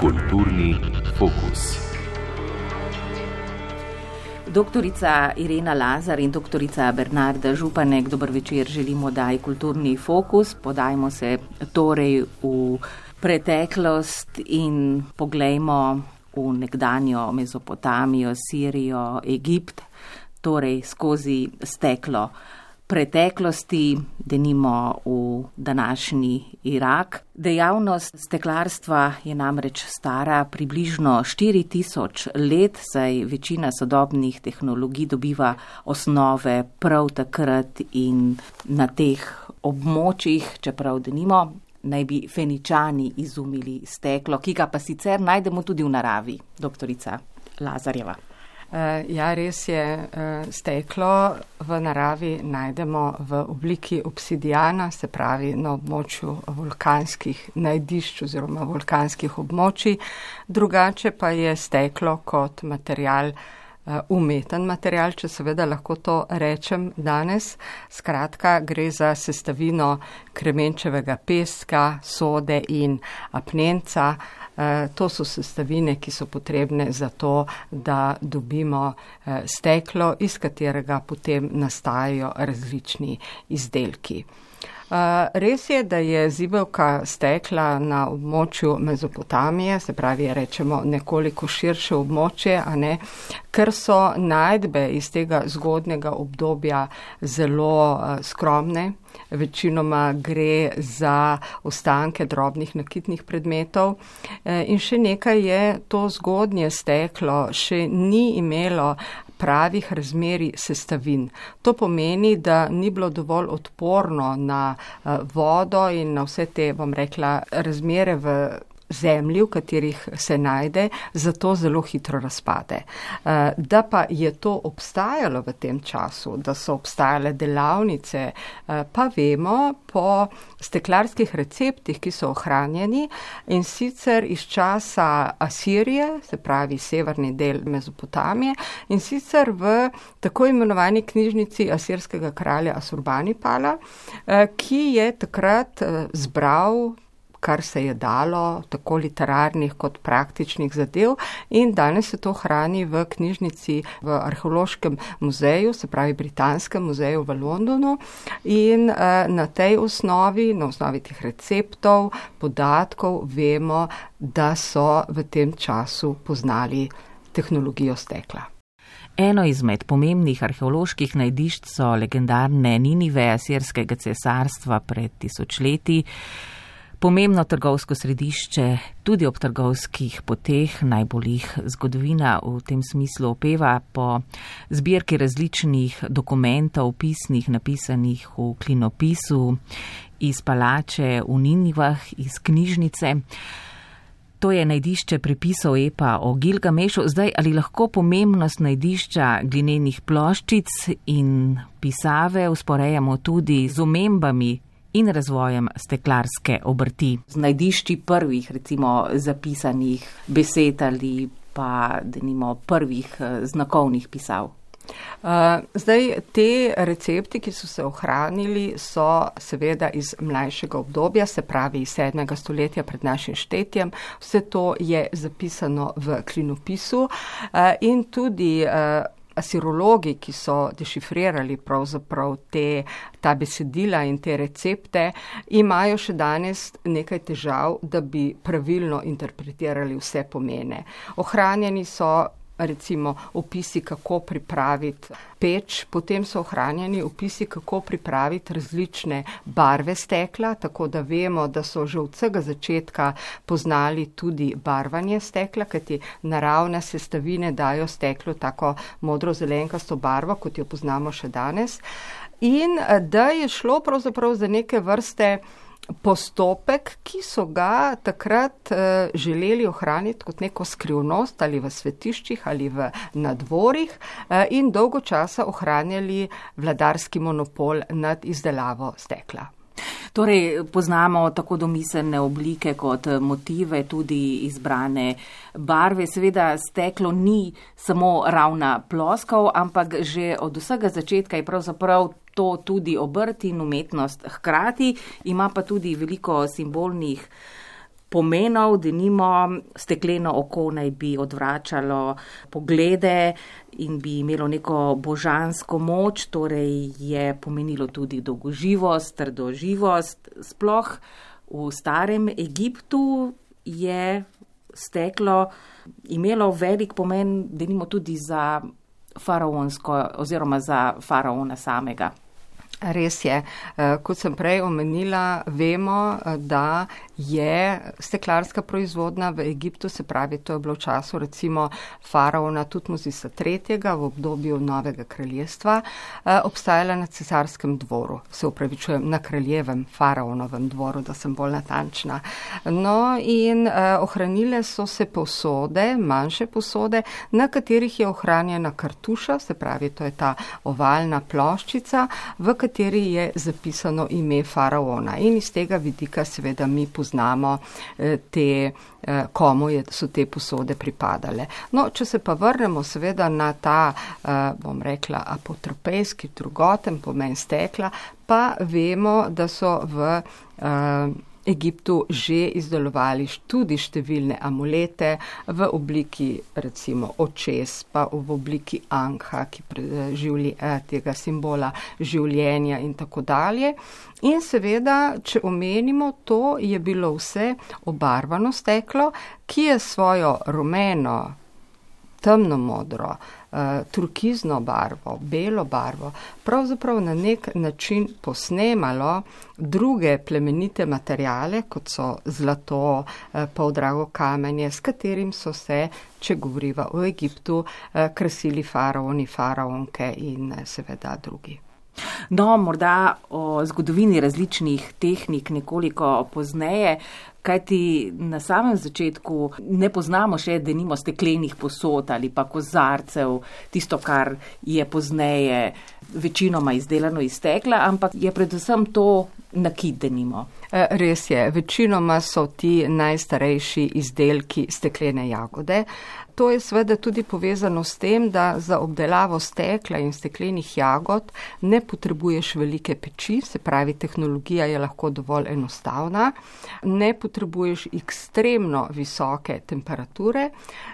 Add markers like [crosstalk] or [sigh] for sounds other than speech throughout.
Kulturni fokus. Doktorica Irena Lazar in doktorica Bernarda Županek, dober večer, želimo daj kulturni fokus. Podajmo se torej v preteklost in poglejmo v nekdanjo Mezopotamijo, Sirijo, Egipt, torej skozi steklo preteklosti, denimo v današnji Irak. Dejavnost steklarstva je namreč stara približno 4000 let, saj večina sodobnih tehnologij dobiva osnove prav takrat in na teh območjih, čeprav denimo naj bi feničani izumili steklo, ki ga pa sicer najdemo tudi v naravi, doktorica Lazarjeva. Uh, ja, res je, uh, steklo v naravi najdemo v obliki obsidijana, se pravi na območju vulkanskih najdišč oziroma vulkanskih območij. Drugače pa je steklo kot material, uh, umeten material, če seveda lahko to rečem danes. Skratka, gre za sestavino kremenčevega peska, sode in apnenca. Eh, to so sestavine, ki so potrebne za to, da dobimo eh, steklo, iz katerega potem nastajajo različni izdelki. Res je, da je zibelka stekla na območju Mezopotamije, se pravi, rečemo nekoliko širše območje, a ne, ker so najdbe iz tega zgodnega obdobja zelo skromne. Večinoma gre za ostanke drobnih nakitnih predmetov. In še nekaj je, to zgodnje steklo še ni imelo pravih razmeri sestavin. To pomeni, da ni bilo dovolj odporno na uh, vodo in na vse te, bom rekla, razmere v zemlji, v katerih se najde, zato zelo hitro razpade. Eh, da pa je to obstajalo v tem času, da so obstajale delavnice, eh, pa vemo po steklarskih receptih, ki so ohranjeni in sicer iz časa Asirije, se pravi severni del Mezopotamije in sicer v tako imenovani knjižnici asirskega kralja Asurbanipala, eh, ki je takrat zbral kar se je dalo, tako literarnih kot praktičnih zadev. In danes se to hrani v knjižnici v arheološkem muzeju, se pravi Britanskem muzeju v Londonu. In eh, na tej osnovi, na osnovi teh receptov, podatkov vemo, da so v tem času poznali tehnologijo stekla. Eno izmed pomembnih arheoloških najdišč so legendarne Ninive asirskega cesarstva pred tisočletji pomembno trgovsko središče, tudi ob trgovskih poteh, najbolj jih zgodovina v tem smislu opeva po zbirki različnih dokumentov, pisnih, napisanih v klinopisu, iz palače v Ninivah, iz knjižnice. To je najdišče prepisov Epa o Gilgamešu. Zdaj, ali lahko pomembnost najdišča glinenih ploščic in pisave usporejamo tudi z omembami in razvojem steklarske obrti. Z najdišči prvih, recimo, zapisanih besed ali pa, da nimo, prvih eh, znakovnih pisav. Uh, zdaj, te recepti, ki so se ohranili, so seveda iz mlajšega obdobja, se pravi iz sedmega stoletja pred našim štetjem. Vse to je zapisano v klinopisu uh, in tudi asirologi, ki so dešifrirali pravzaprav te, ta besedila in te recepte, imajo še danes nekaj težav, da bi pravilno interpretirali vse pomene. Ohranjeni so recimo opisi, kako pripraviti peč, potem so ohranjeni opisi, kako pripraviti različne barve stekla, tako da vemo, da so že od vsega začetka poznali tudi barvanje stekla, kajti naravne sestavine dajo steklu tako modro-zelenkasto barvo, kot jo poznamo še danes. In da je šlo pravzaprav za neke vrste postopek, ki so ga takrat uh, želeli ohraniti kot neko skrivnost ali v svetiščih ali v nadvorih uh, in dolgo časa ohranjali vladarski monopol nad izdelavo stekla. Torej, poznamo tako domiselne oblike kot motive, tudi izbrane barve. Seveda, steklo ni samo ravna ploskov, ampak že od vsega začetka je pravzaprav to tudi obrt in umetnost hkrati, ima pa tudi veliko simbolnih pomenov, da nimo stekleno oko naj bi odvračalo poglede in bi imelo neko božansko moč, torej je pomenilo tudi dolgoživost, trdoživost. Sploh v starem Egiptu je steklo imelo velik pomen, da nimo tudi za faraonsko oziroma za faraona samega. Res je. Eh, kot sem prej omenila, vemo, eh, da je steklarska proizvodna v Egiptu, se pravi, to je bilo v času recimo faraona Tutmozisa III. v obdobju Novega kraljestva, eh, obstajala na cesarskem dvoru, se upravičujem, na kraljevem faraonovem dvoru, da sem bolj natančna. No in ohranile so se posode, manjše posode, na katerih je ohranjena kartuša, se pravi, to je ta ovalna ploščica, v kateri je zapisano ime faraona. In iz tega vidika seveda mi poznamo eh, te, eh, komu je, so te posode pripadale. No, če se pa vrnemo seveda na ta, eh, bom rekla, apotropejski, drugoten pomen stekla, pa vemo, da so v Egiptu že izdelovali tudi številne amulete v obliki recimo očes, pa v obliki anha, ki preživlja eh, tega simbola življenja in tako dalje. In seveda, če omenimo, to je bilo vse obarvano steklo, ki je svojo rumeno, temno modro, turkizno barvo, belo barvo, pravzaprav na nek način posnemalo druge plemenite materijale, kot so zlato, uh, poldrago kamenje, s katerim so se, če govoriva o Egiptu, uh, krasili faraoni, faraonke in seveda drugi. No, morda o zgodovini različnih tehnik nekoliko pozneje, kajti na samem začetku ne poznamo še denimo steklenih posod ali pa kozarcev, tisto, kar je pozneje večinoma izdelano iz stekla, ampak je predvsem to nakit denimo. E, res je, večinoma so ti najstarejši izdelki steklene jagode. To je seveda tudi povezano s tem, da za obdelavo stekla in steklenih jagod ne potrebuješ velike peči, se pravi, tehnologija je lahko dovolj enostavna, ne potrebuješ ekstremno visoke temperature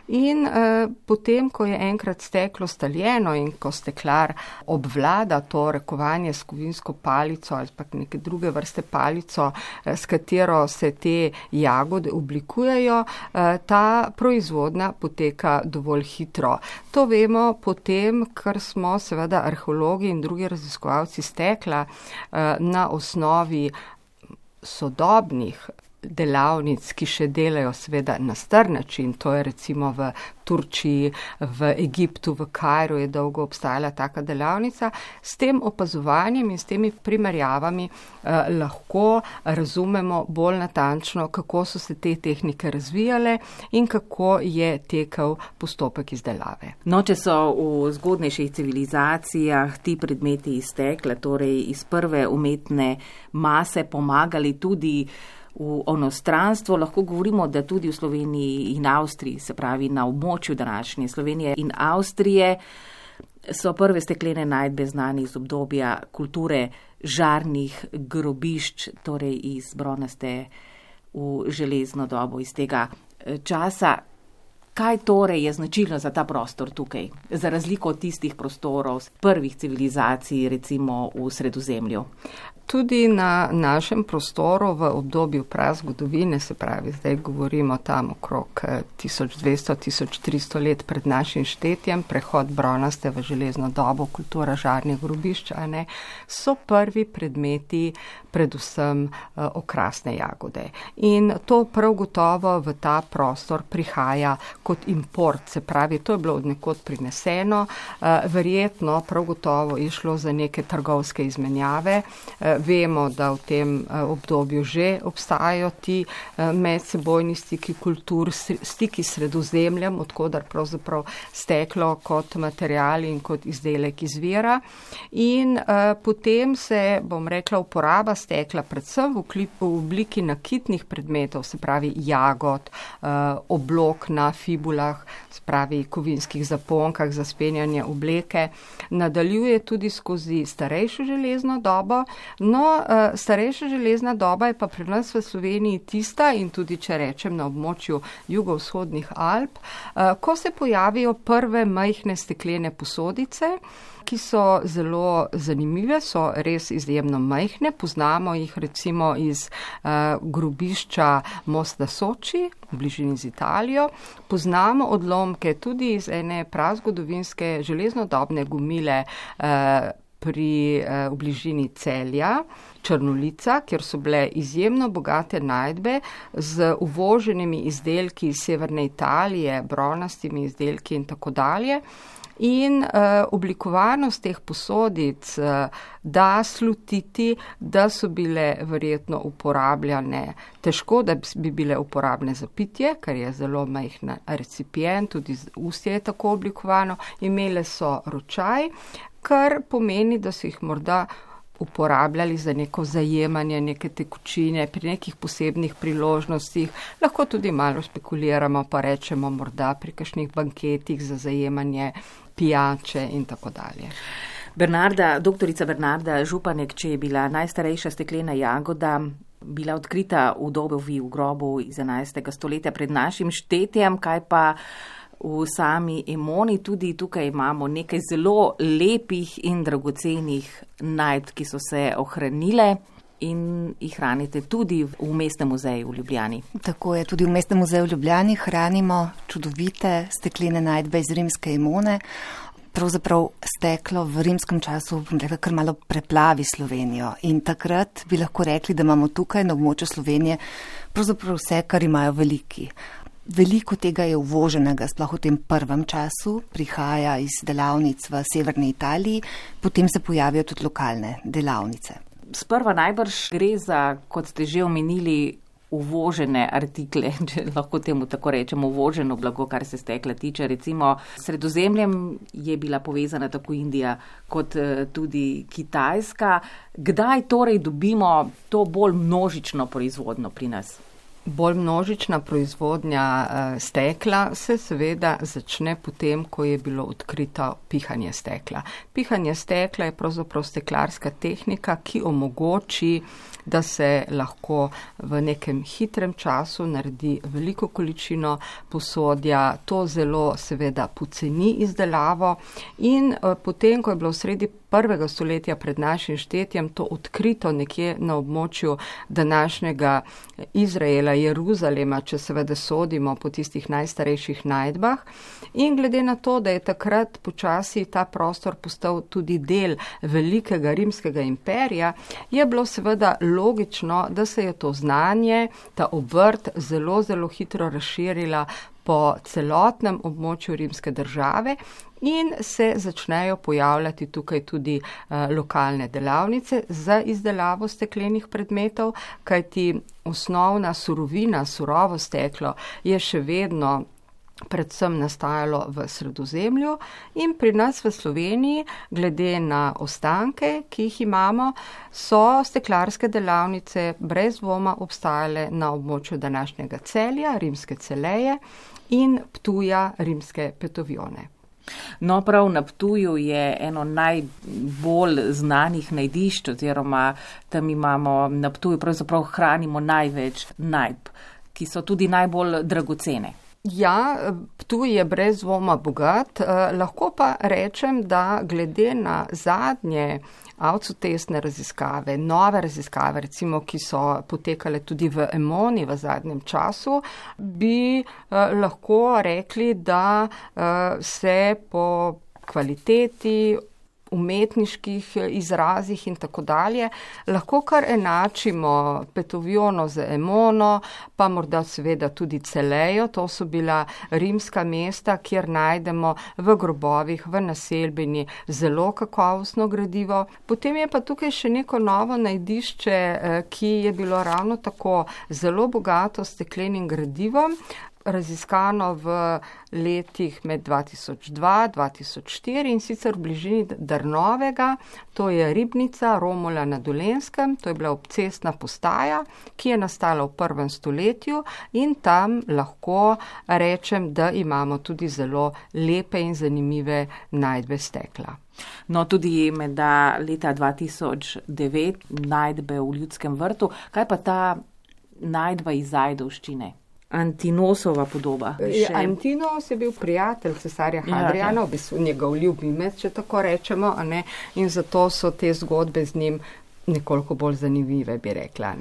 in eh, potem, ko je enkrat steklo staljeno in ko steklar obvlada to rekovanje s kovinsko palico ali pa neke druge vrste palico, eh, s katero se te jagode oblikujejo, eh, ta proizvodna poteka poteka dovolj hitro. To vemo potem, ker smo seveda arheologi in drugi raziskovalci stekla eh, na osnovi sodobnih delavnic, ki še delajo seveda na star način, to je recimo v Turčiji, v Egiptu, v Kajru je dolgo obstajala taka delavnica. S tem opazovanjem in s temi primerjavami eh, lahko razumemo bolj natančno, kako so se te tehnike razvijale in kako je tekel postopek izdelave. No, če so v zgodnejših civilizacijah ti predmeti iztekle, torej iz prve umetne mase pomagali tudi v onostranstvo, lahko govorimo, da tudi v Sloveniji in Avstriji, se pravi na območju današnje Slovenije in Avstrije, so prve steklene najdbe znane iz obdobja kulture žarnih grobišč, torej iz bronaste v železno dobo iz tega eh, časa. Kaj torej je značilno za ta prostor tukaj, za razliko od tistih prostorov prvih civilizacij, recimo v Sredozemlju? Tudi na našem prostoru v obdobju prazgodovine, se pravi, zdaj govorimo tam okrog 1200-1300 eh, let pred našim štetjem, prehod bronaste v železno dobo, kultura žarnje grobišča, ne, so prvi predmeti predvsem uh, okrasne jagode. In to prav gotovo v ta prostor prihaja kot import, se pravi, to je bilo odnekod prineseno, uh, verjetno prav gotovo je šlo za neke trgovske izmenjave. Vemo, da v tem eh, obdobju že obstajajo ti eh, medsebojni stiki kultur, stiki sredozemljem, odkudar pravzaprav steklo kot material in kot izdelek izvira. In uh, potem se, bom rekla, uporaba stekla predvsem v, klip, v obliki nakitnih predmetov, se pravi jagod, oblok na fibulah, spravi kovinskih zaponkah za spenjanje obleke. Nadaljuje tudi skozi starejšo železno dobo. No, starejša železna doba je pa pri nas v Sloveniji tista in tudi, če rečem, na območju jugovzhodnih Alp, ko se pojavijo prve majhne steklene posodice ki so zelo zanimive, so res izjemno majhne. Poznamo jih recimo iz uh, grobišča Mosta Soči v bližini z Italijo. Poznamo odlomke tudi iz ene prazgodovinske železnodobne gumile uh, pri uh, v bližini celja. Črnolica, kjer so bile izjemno bogate najdbe z uvoženimi izdelki iz severne Italije, bronastimi izdelki in tako dalje. In uh, oblikovanost teh posodic uh, da slutiti, da so bile verjetno uporabljane, težko, da bi bile uporabne za pitje, ker je zelo majhna recipient, tudi ustje je tako oblikovano, imele so ročaj, kar pomeni, da so jih morda uporabljali za neko zajemanje neke tekočine pri nekih posebnih priložnostih. Lahko tudi malo spekuliramo, pa rečemo morda pri kakšnih banketih za zajemanje pijače in tako dalje. Bernarda, doktorica Bernarda Županek, če je bila najstarejša steklena jagoda, bila odkrita v dobovi v grobu iz 11. stoletja pred našim štetjem, kaj pa v sami Emoni, tudi tukaj imamo nekaj zelo lepih in dragocenih najdb, ki so se ohranile. In jih hranite tudi v Mestnem muzeju v Ljubljani. Tako je, tudi v Mestnem muzeju v Ljubljani hranimo čudovite steklene najdbe iz rimske imune. Pravzaprav steklo v rimskem času, bom rekla, kar malo preplavi Slovenijo. In takrat bi lahko rekli, da imamo tukaj na območju Slovenije pravzaprav vse, kar imajo veliki. Veliko tega je uvoženega, sploh v tem prvem času, prihaja iz delavnic v severni Italiji, potem se pojavijo tudi lokalne delavnice. Sprva najbrž gre za, kot ste že omenili, uvožene artikle, [laughs] če lahko temu tako rečemo, uvoženo blago, kar se stekla tiče. Recimo sredozemljem je bila povezana tako Indija kot eh, tudi Kitajska. Kdaj torej dobimo to bolj množično proizvodno pri nas? Bolj množična proizvodnja uh, stekla se seveda začne potem, ko je bilo odkrito pihanje stekla. Pihanje stekla je pravzaprav steklarska tehnika, ki omogoči, da se lahko v nekem hitrem času naredi veliko količino posodja. To zelo seveda poceni izdelavo in uh, potem, ko je bilo v sredi prvega stoletja pred našim štetjem to odkrito nekje na območju današnjega Izraela, Jeruzalema, če seveda sodimo po tistih najstarejših najdbah. In glede na to, da je takrat počasi ta prostor postal tudi del velikega rimskega imperija, je bilo seveda logično, da se je to znanje, ta obrt zelo, zelo hitro razširila po celotnem območju rimske države in se začnejo pojavljati tukaj tudi uh, lokalne delavnice za izdelavo steklenih predmetov, kajti osnovna surovina, surovo steklo je še vedno predvsem nastajalo v sredozemlju in pri nas v Sloveniji, glede na ostanke, ki jih imamo, so steklarske delavnice brez dvoma obstajale na območju današnjega celja, rimske celeje in ptuja rimske petovione. No, prav na Ptuju je eno najbolj znanih najdišč, oziroma tam imamo na Ptuju pravzaprav hranimo največ najb, ki so tudi najbolj dragocene. Ja, Ptuj je brez dvoma bogat, eh, lahko pa rečem, da glede na zadnje avtotestne raziskave, nove raziskave, recimo, ki so potekale tudi v Emoni v zadnjem času, bi eh, lahko rekli, da eh, se po kvaliteti umetniških izrazih in tako dalje, lahko kar enačimo petoviono z emono, pa morda seveda tudi celejo, to so bila rimska mesta, kjer najdemo v grobovih, v naselbini zelo kakovostno gradivo. Potem je pa tukaj še neko novo najdišče, eh, ki je bilo ravno tako zelo bogato steklenim gradivom raziskano v letih med 2002-2004 in sicer v bližini Drnovega, to je ribnica Romula na Dolenskem, to je bila obcestna postaja, ki je nastala v prvem stoletju in tam lahko rečem, da imamo tudi zelo lepe in zanimive najdbe stekla. No, tudi med leta 2009 najdbe v ljudskem vrtu. Kaj pa ta najdba iz Zajdovščine? Antinosova podoba. Ja, Antinos je bil prijatelj cesarja ja, Hadriana, ja, v bistvu njegov ljubimec, če tako rečemo, in zato so te zgodbe z njim nekoliko bolj zanimive, bi rekla.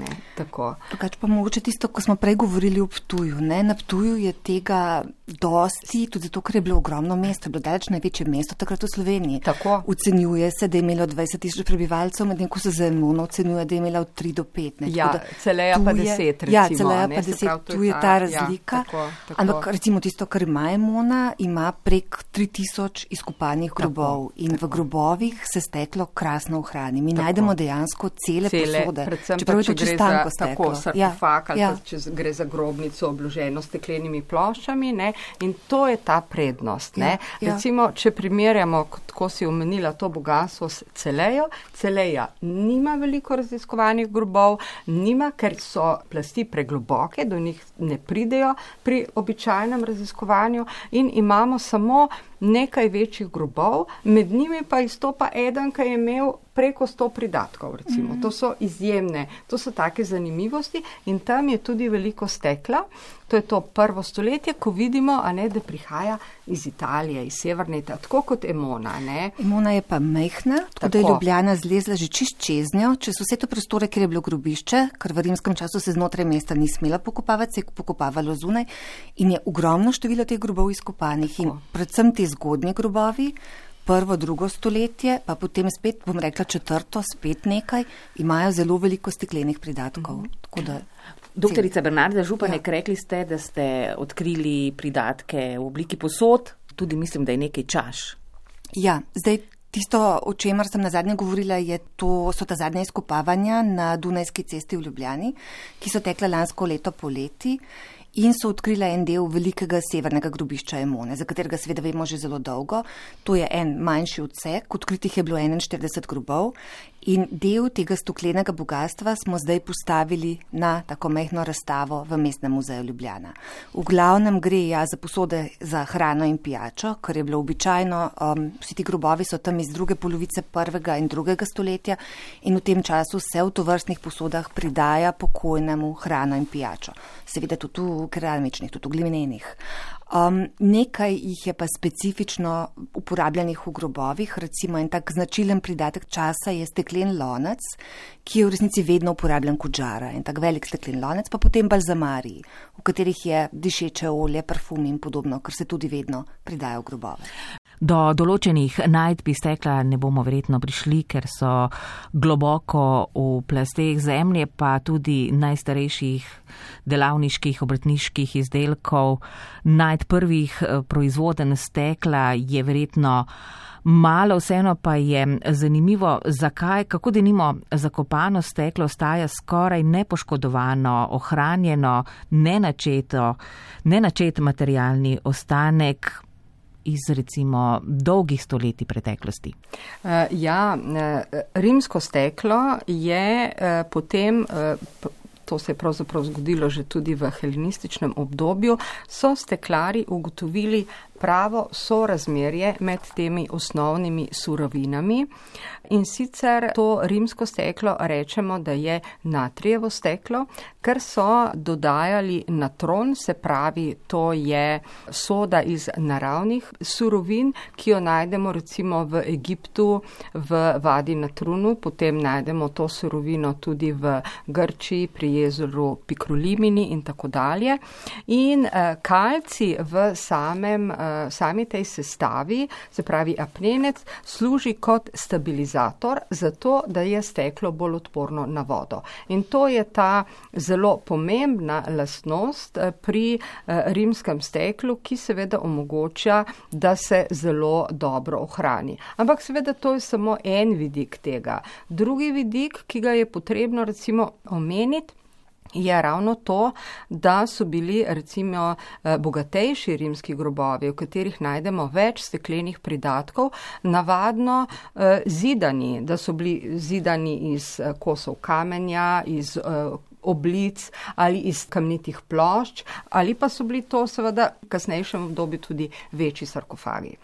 Drugač pa mogoče tisto, ko smo prej govorili o Ptuju. Ne? Na Ptuju je tega dosti, tudi zato, ker je bilo ogromno mesto, bilo daleč največje mesto takrat v Sloveniji. Tako. Ocenjuje se, da je imelo 20 tisoč prebivalcev, medtem ko se za Emono ocenjuje, da je imela od 3 do 5. Ne? Ja, celeja pa 10. Ja, celeja pa 10, tu je ta ja, razlika. Ja, tako, tako. Ampak recimo tisto, kar ima Emona, ima prek 3000 izkopanih grobov tako, in tako. v grobovih se steklo krasno ohrani. Mi tako. najdemo dejansko dejansko cele, cele posode. Predvsem če pa, če gre za tako sarkofag ja, ali ja. če gre za grobnico obloženo s steklenimi ploščami ne? in to je ta prednost. Ja, ja. Recimo, če primerjamo, ko si omenila to bogatstvo s celejo, celeja nima veliko raziskovanih grobov, nima, ker so plasti pregloboke, do njih ne pridejo pri običajnem raziskovanju in imamo samo nekaj večjih grobov, med njimi pa izstopa eden, ki je imel preko 100 pridatkov. Recimo. Mm. To so izjemne, to so take zanimivosti in tam je tudi veliko stekla. To je to prvo stoletje, ko vidimo, ne, da prihaja iz Italije, iz Severne, tako kot Emona. Ne. Emona je pa mehna, tako, tako da je Ljubljana zlezla že čist čez njo, čez vse to prostore, kjer je bilo grobišče, ker v rimskem času se znotraj mesta ni smela pokopavati, se je pokopavalo zunaj in je ogromno število teh grobov izkopanih in predvsem te zgodnje grobovi prvo, drugo stoletje, pa potem spet, bom rekla, četrto, spet nekaj, imajo zelo veliko steklenih pridatkov. Mm -hmm. Doktorica Bernarda Županek, ja. rekli ste, da ste odkrili pridatke v obliki posod, tudi mislim, da je nekaj čaš. Ja, zdaj tisto, o čemer sem na zadnje govorila, to, so ta zadnja izkopavanja na Dunajski cesti v Ljubljani, ki so tekla lansko leto poleti in so odkrila en del velikega severnega grobišča Emone, za katerega seveda vemo že zelo dolgo. To je en manjši odsek, odkritih je bilo 41 grobov In del tega stuklenega bogatstva smo zdaj postavili na tako mehno razstavo v Mestnem muzeju Ljubljana. V glavnem gre ja za posode za hrano in pijačo, kar je bilo običajno. Um, vsi ti grobovi so tam iz druge polovice prvega in drugega stoletja in v tem času se v tovrstnih posodah pridaja pokojnemu hrano in pijačo. Seveda tudi v keramičnih, tudi v glinenih. Um, nekaj jih je pa specifično uporabljenih v grobovih, recimo en tak značilen pridatek časa je steklen lonec, ki je v resnici vedno uporabljen kot žara. En tak velik steklen lonec, pa potem balzamari, v katerih je dišeče olje, parfum in podobno, kar se tudi vedno pridaja v grobove. Do določenih najdb stekla ne bomo verjetno prišli, ker so globoko v plasteh zemlje, pa tudi najstarejših delavniških obrtniških izdelkov. Najd prvih eh, proizvoden stekla je verjetno malo, vseeno pa je zanimivo, zakaj, kako denimo zakopano steklo staja skoraj nepoškodovano, ohranjeno, nenačeto, nenačet materialni ostanek iz recimo dolgih stoletij preteklosti? Uh, ja, uh, rimsko steklo je uh, potem. To se je pravzaprav zgodilo že tudi v helenističnem obdobju, so steklari ugotovili pravo sorazmerje med temi osnovnimi surovinami. In sicer to rimsko steklo rečemo, da je natrijevo steklo, ker so dodajali natron, se pravi, to je soda iz naravnih surovin, ki jo najdemo recimo v Egiptu, v vadi na trunu, potem najdemo to surovino tudi v Grčiji, pri jezeru Pikrolimini in tako dalje. In eh, kalci v samem sami tej sestavi, se pravi apnenec, služi kot stabilizator, zato da je steklo bolj odporno na vodo. In to je ta zelo pomembna lastnost eh, pri eh, rimskem steklu, ki seveda omogoča, da se zelo dobro ohrani. Ampak seveda to je samo en vidik tega. Drugi vidik, ki ga je potrebno recimo omeniti, je ravno to, da so bili recimo eh, bogatejši rimski grobovi, v katerih najdemo več steklenih pridatkov, navadno eh, zidani, da so bili zidani iz eh, kosov kamenja, iz oblic ali iz kamnitih plošč, ali pa so bili to seveda v kasnejšem obdobju tudi večji sarkofagi.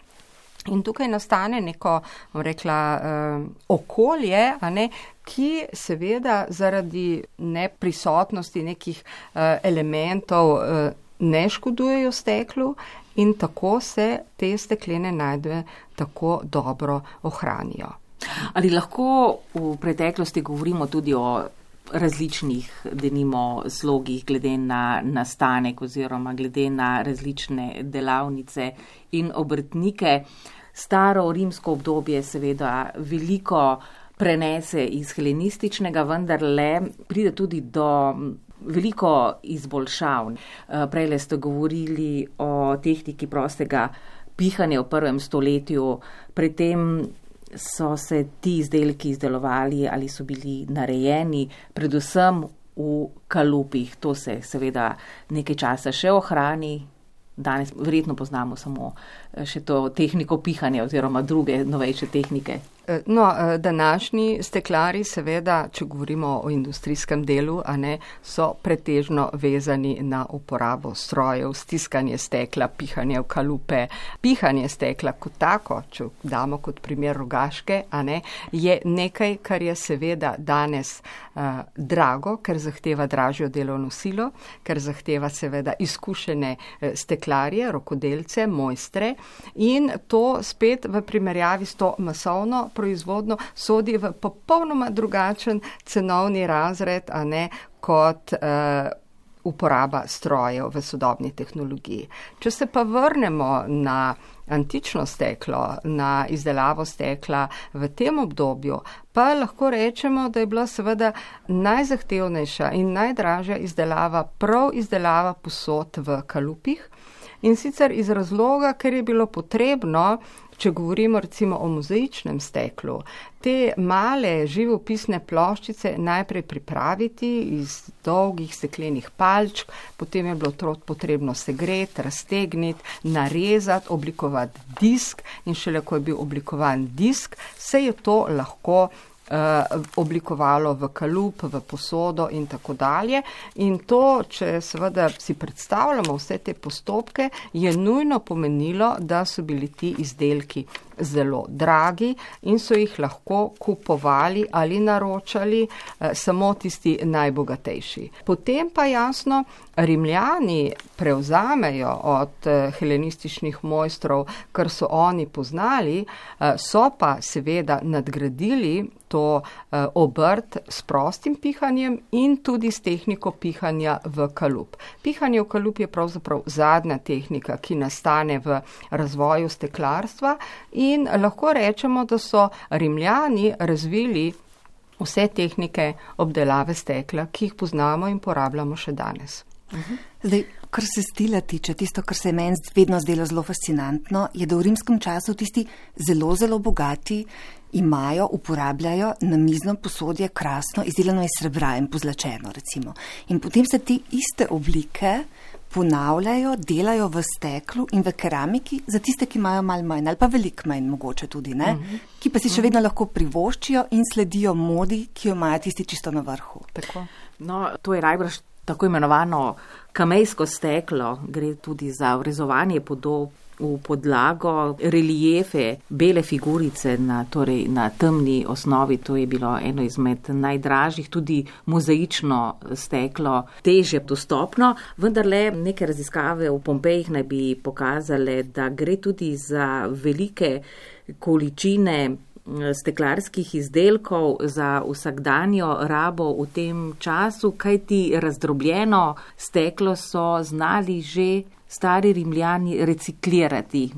In tukaj nastane neko, bom rekla, eh, okolje, ne, ki seveda zaradi neprisotnosti nekih eh, elementov eh, ne škodujejo steklu in tako se te steklene najdbe tako dobro ohranijo. Ali lahko v preteklosti govorimo tudi o različnih, denimo, slogih glede na nastanek oziroma glede na različne delavnice in obrtnike. Staro rimsko obdobje seveda veliko prenese iz helenističnega, vendar le pride tudi do veliko izboljšav. Eh, Prej ste govorili o tehniki prostega pihanja v prvem stoletju, predtem so se ti izdelki izdelovali ali so bili narejeni predvsem v kalupih. To se seveda nekaj časa še ohrani. Danes verjetno poznamo samo eh, še to tehniko pihanja oziroma druge novejše tehnike. Eh, no, eh, današnji steklari, seveda, če govorimo o industrijskem delu, ne, so pretežno vezani na uporabo strojev, stiskanje stekla, pihanje v kalupe. Pihanje stekla kot tako, če damo kot primer rogaške, ne, je nekaj, kar je seveda danes uh, drago, ker zahteva dražjo delovno silo, ker zahteva seveda izkušene steklarje, rokodelce, mojstre in to spet v primerjavi s to masovno proizvodno sodi v popolnoma drugačen cenovni razred, a ne kot uh, uporaba strojev v sodobni tehnologiji. Če se pa vrnemo na antično steklo, na izdelavo stekla v tem obdobju, pa lahko rečemo, da je bila seveda najzahtevnejša in najdražja izdelava prav izdelava posod v kalupih. In sicer iz razloga, ker je bilo potrebno če govorimo recimo o mozaičnem steklu, te male živopisne ploščice najprej pripraviti iz dolgih steklenih palčk, potem je bilo to potrebno segreti, raztegniti, narezati, oblikovati disk in šele ko je bil oblikovan disk, se je to lahko oblikovalo v kalup, v posodo in tako dalje. In to, če seveda si predstavljamo vse te postopke, je nujno pomenilo, da so bili ti izdelki zelo dragi in so jih lahko kupovali ali naročali eh, samo tisti najbogatejši. Potem pa jasno, rimljani prevzamejo od eh, helenističnih mojstrov, kar so oni poznali, eh, so pa seveda nadgradili to obrt s prostim pihanjem in tudi s tehniko pihanja v kalup. Pihanje v kalup je pravzaprav zadnja tehnika, ki nastane v razvoju steklarstva in lahko rečemo, da so rimljani razvili vse tehnike obdelave stekla, ki jih poznamo in porabljamo še danes. Zdaj, kar se stila tiče, tisto, kar se je meni vedno zdelo zelo fascinantno, je, da v rimskem času tisti zelo, zelo bogati imajo, uporabljajo na mizno posodje krasno izdelano iz srebra in pozlačeno, recimo. In potem se ti iste oblike ponavljajo, delajo v steklu in v keramiki za tiste, ki imajo malo manj ali pa veliko manj, mogoče tudi ne, uh mhm. -huh. ki pa si še vedno lahko privoščijo in sledijo modi, ki jo imajo tisti čisto na vrhu. Tako. No, to je najbrž tako imenovano kamejsko steklo, gre tudi za vrezovanje podob v podlago reliefe, bele figurice na, torej, na temni osnovi. To je bilo eno izmed najdražjih, tudi mozaično steklo, teže dostopno. Vendar le neke raziskave v Pompejih naj bi pokazale, da gre tudi za velike količine steklarskih izdelkov za vsakdanjo rabo v tem času, kajti razdrobljeno steklo so znali že stari rimljani reciklirati.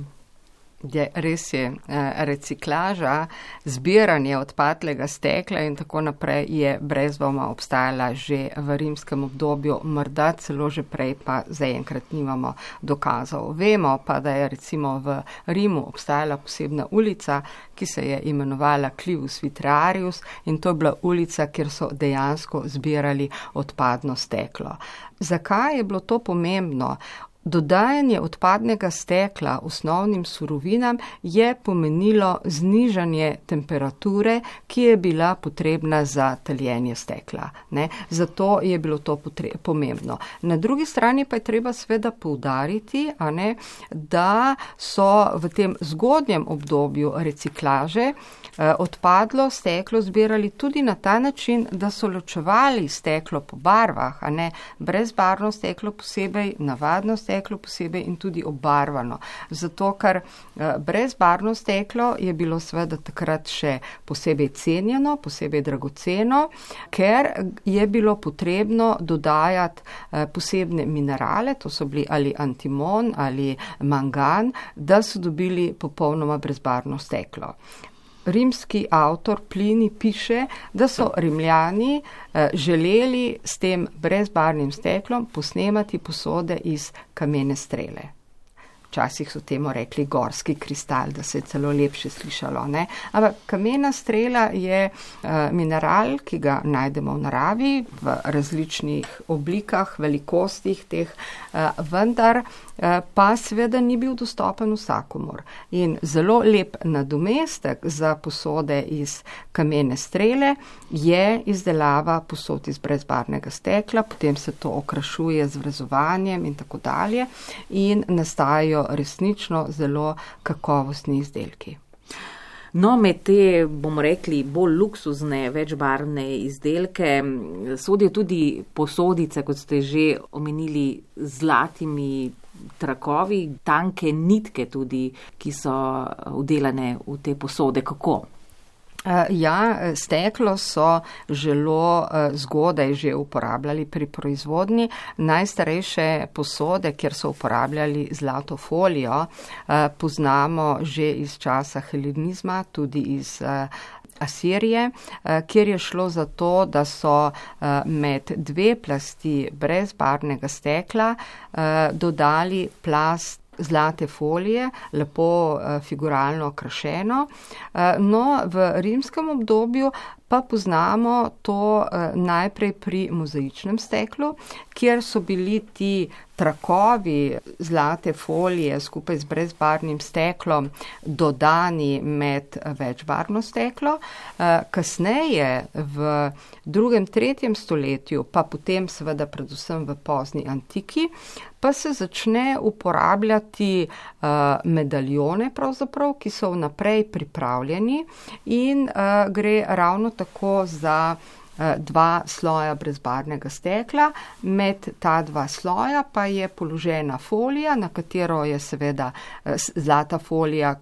Je, res je, eh, reciklaža, zbiranje odpadlega stekla in tako naprej je brez dvoma obstajala že v rimskem obdobju, morda celo že prej, pa zaenkrat nimamo dokazov. Vemo pa, da je recimo v Rimu obstajala posebna ulica, ki se je imenovala Clivus Vitrearius in to je bila ulica, kjer so dejansko zbirali odpadno steklo. Zakaj je bilo to pomembno? Dodajanje odpadnega stekla osnovnim surovinam je pomenilo znižanje temperature, ki je bila potrebna za taljenje stekla. Ne? Zato je bilo to pomembno. Na drugi strani pa je treba sveda poudariti, ne, da so v tem zgodnjem obdobju reciklaže Eh, odpadlo steklo zbirali tudi na ta način, da so ločevali steklo po barvah, a ne brezbarvno steklo posebej, navadno steklo posebej in tudi obarvano. Zato, ker eh, brezbarvno steklo je bilo seveda takrat še posebej cenjeno, posebej dragoceno, ker je bilo potrebno dodajati eh, posebne minerale, to so bili ali antimon ali mangan, da so dobili popolnoma brezbarvno steklo rimski avtor Plini piše, da so rimljani eh, želeli s tem brezbarnim steklom posnemati posode iz kamene strele včasih so temu rekli gorski kristal, da se je celo lepše slišalo. Ne? Ampak kamena strela je uh, mineral, ki ga najdemo v naravi v različnih oblikah, velikostih teh, uh, vendar pa seveda ni bil dostopen vsakomor. In zelo lep nadomestek za posode iz kamene strele je izdelava posod iz brezbarnega stekla, potem se to okrašuje z vrezovanjem in tako dalje in nastajajo resnično zelo kakovostni izdelki. No, med te, bomo rekli, bolj luksuzne, večbarvne izdelke sodijo tudi posodice, kot ste že omenili, z zlatimi trakovi, tanke nitke tudi, ki so udelane v te posode. Kako? Eh, ja, steklo so zelo eh, zgodaj že uporabljali pri proizvodnji. Najstarejše posode, kjer so uporabljali zlato folijo, eh, poznamo že iz časa helenizma, tudi iz Asirije, kjer je šlo za to, da so med dve plasti brezbarvnega stekla dodali plast zlate folije, lepo uh, figuralno okrašeno. Uh, no, v rimskem obdobju pa poznamo to uh, najprej pri mozaičnem steklu, kjer so bili ti trakovi zlate folije skupaj z brezbarvnim steklom dodani med večbarvno steklo. Kasneje v drugem, tretjem stoletju, pa potem seveda predvsem v pozni antiki, pa se začne uporabljati uh, medaljone, ki so vnaprej pripravljeni in uh, gre ravno tako za uh, dva sloja brezbarnega stekla. Med ta dva sloja pa je položena folija, na katero je seveda zlata folija,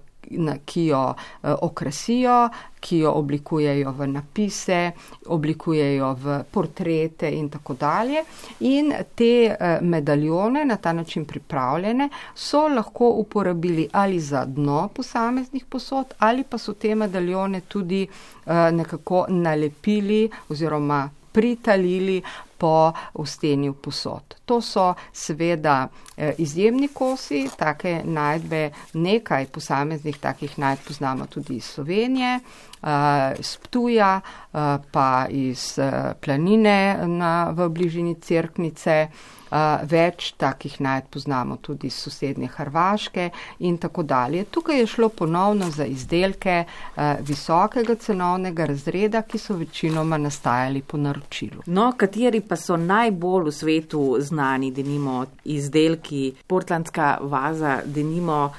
ki jo uh, okrasijo, ki jo oblikujejo v napise, oblikujejo v portrete in tako dalje. In te uh, medaljone, na ta način pripravljene, so lahko uporabili ali za dno posameznih posod, ali pa so te medaljone tudi uh, nekako nalepili oziroma pritalili po ustenju posod. To so seveda eh, izjemni kosi, take najdbe, nekaj posameznih takih najdb poznamo tudi iz Slovenije, eh, iz Ptuja, eh, pa iz planine na, v bližini Cerknice. Uh, več takih najd poznamo tudi iz sosednje Hrvaške in tako dalje. Tukaj je šlo ponovno za izdelke uh, visokega cenovnega razreda, ki so večinoma nastajali po naročilu. No, kateri pa so najbolj v svetu znani, denimo izdelki, portlandska vaza, denimo.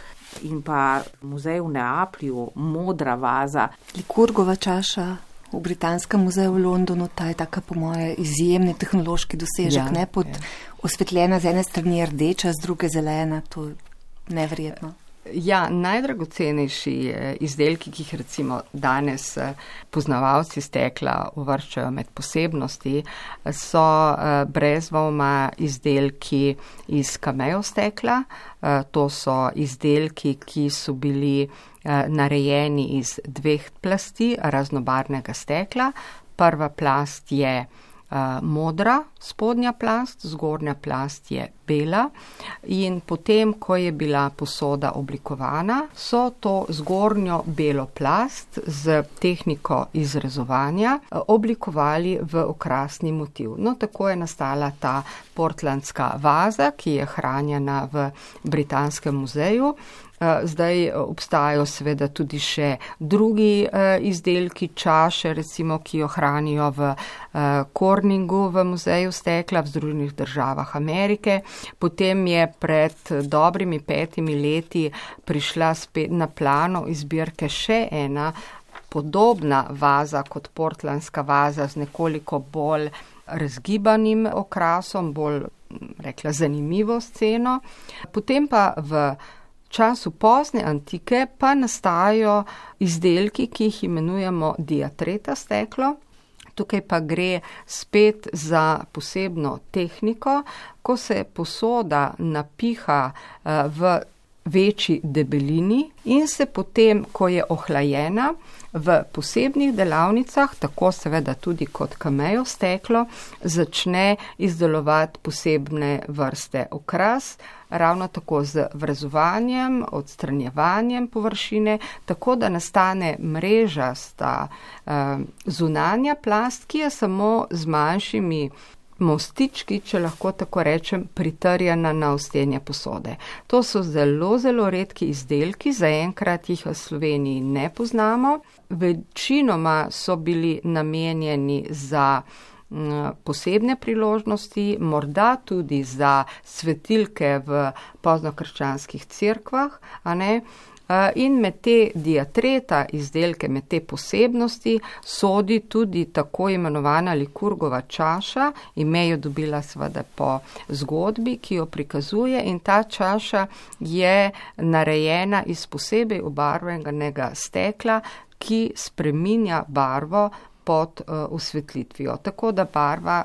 In pa muzej v Neaplju, modra vaza. Likurgova čaša v Britanskem muzeju v Londonu, ta je taka po moje izjemni tehnološki dosežek, ja, ne pod ja osvetljena z ene strani rdeča, z druge zelena, to je neverjetno. Ja, najdragocenejši izdelki, ki jih recimo danes poznavalci stekla uvrščajo med posebnosti, so brez dvoma izdelki iz kamejo stekla. To so izdelki, ki so bili narejeni iz dveh plasti raznobarnega stekla. Prva plast je modra spodnja plast, zgornja plast je bela in potem, ko je bila posoda oblikovana, so to zgornjo belo plast z tehniko izrezovanja oblikovali v okrasni motiv. No, tako je nastala ta portlandska vaza, ki je hranjena v Britanskem muzeju. Eh, zdaj obstajajo seveda tudi še drugi eh, izdelki, čaše, recimo, ki jo hranijo v Korningu eh, v muzeju stekla v Združenih državah Amerike. Potem je pred dobrimi petimi leti prišla spet na plano izbirke še ena podobna vaza kot portlandska vaza z nekoliko bolj razgibanim okrasom, bolj rekla zanimivo sceno. Potem pa v času pozne antike pa nastajajo izdelki, ki jih imenujemo diatreta steklo. Tukaj pa gre spet za posebno tehniko, ko se posoda napiha eh, v večji debelini in se potem, ko je ohlajena, v posebnih delavnicah, tako seveda tudi kot kamejo steklo, začne izdelovati posebne vrste okras, ravno tako z vrezovanjem, odstranjevanjem površine, tako da nastane mrežasta eh, zunanja plast, ki je samo z manjšimi mostički, če lahko tako rečem, pritrjena na ustenje posode. To so zelo, zelo redki izdelki, zaenkrat jih v Sloveniji ne poznamo. Večinoma so bili namenjeni za posebne priložnosti, morda tudi za svetilke v poznokrščanskih cerkvah, a ne. In med te diatreta izdelke, med te posebnosti sodi tudi tako imenovana likurgova čaša, ime jo dobila seveda po zgodbi, ki jo prikazuje in ta čaša je narejena iz posebej obarvenega stekla, ki spreminja barvo pod uh, osvetlitvijo. Tako da barva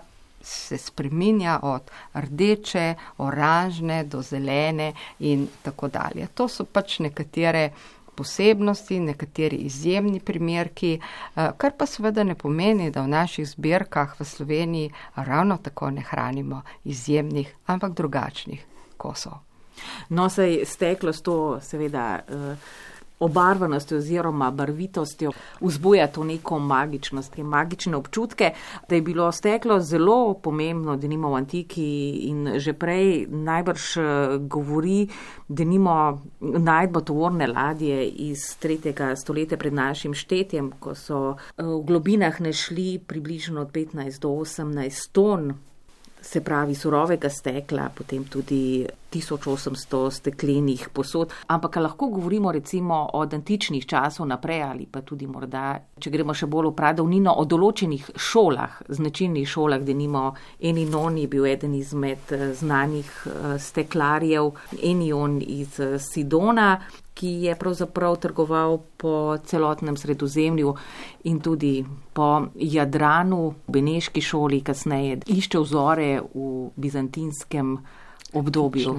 se spreminja od rdeče, oranžne do zelene in tako dalje. To so pač nekatere posebnosti, nekateri izjemni primerki, uh, kar pa seveda ne pomeni, da v naših zbirkah v Sloveniji ravno tako ne hranimo izjemnih, ampak drugačnih kosov. No, sej steklo s to seveda. Uh obarvanostjo oziroma barvitostjo vzbuja to neko magičnost, te magične občutke, da je bilo steklo zelo pomembno, da nimo v antiki in že prej najbrž eh, govori, da nimo najdbo tovorne ladje iz tretjega stoletja pred našim štetjem, ko so eh, v globinah nešli približno od 15 do 18 ton se pravi surovega stekla, potem tudi 1800 steklenih posod. Ampak lahko govorimo recimo od antičnih časov naprej ali pa tudi morda, če gremo še bolj v pradavnino, o določenih šolah, značilnih šolah, da nimo Eninon je bil eden izmed eh, znanih eh, steklarjev, Enion iz eh, Sidona, ki je pravzaprav trgoval po celotnem sredozemlju in tudi po Jadranu, v Beneški šoli, kasneje išče vzore v bizantinskem obdobju.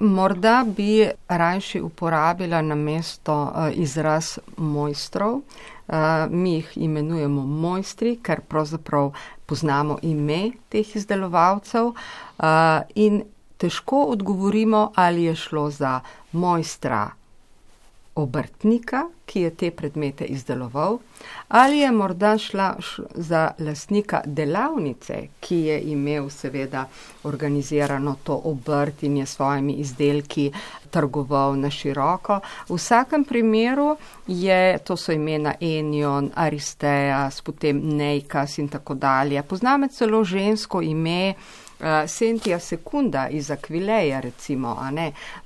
Morda bi rajši uporabila na mesto uh, izraz mojstrov. Uh, mi jih imenujemo mojstri, ker pravzaprav poznamo ime teh izdelovalcev uh, in težko odgovorimo, ali je šlo za mojstra obrtnika, ki je te predmete izdeloval, ali je morda šla za lasnika delavnice, ki je imel seveda organizirano to obrt in je svojimi izdelki trgoval na široko. V vsakem primeru je, to so imena Enion, Aristeas, potem Neikas in tako dalje. Pozname celo žensko ime, Sentija Sekunda iz Akvileja, recimo.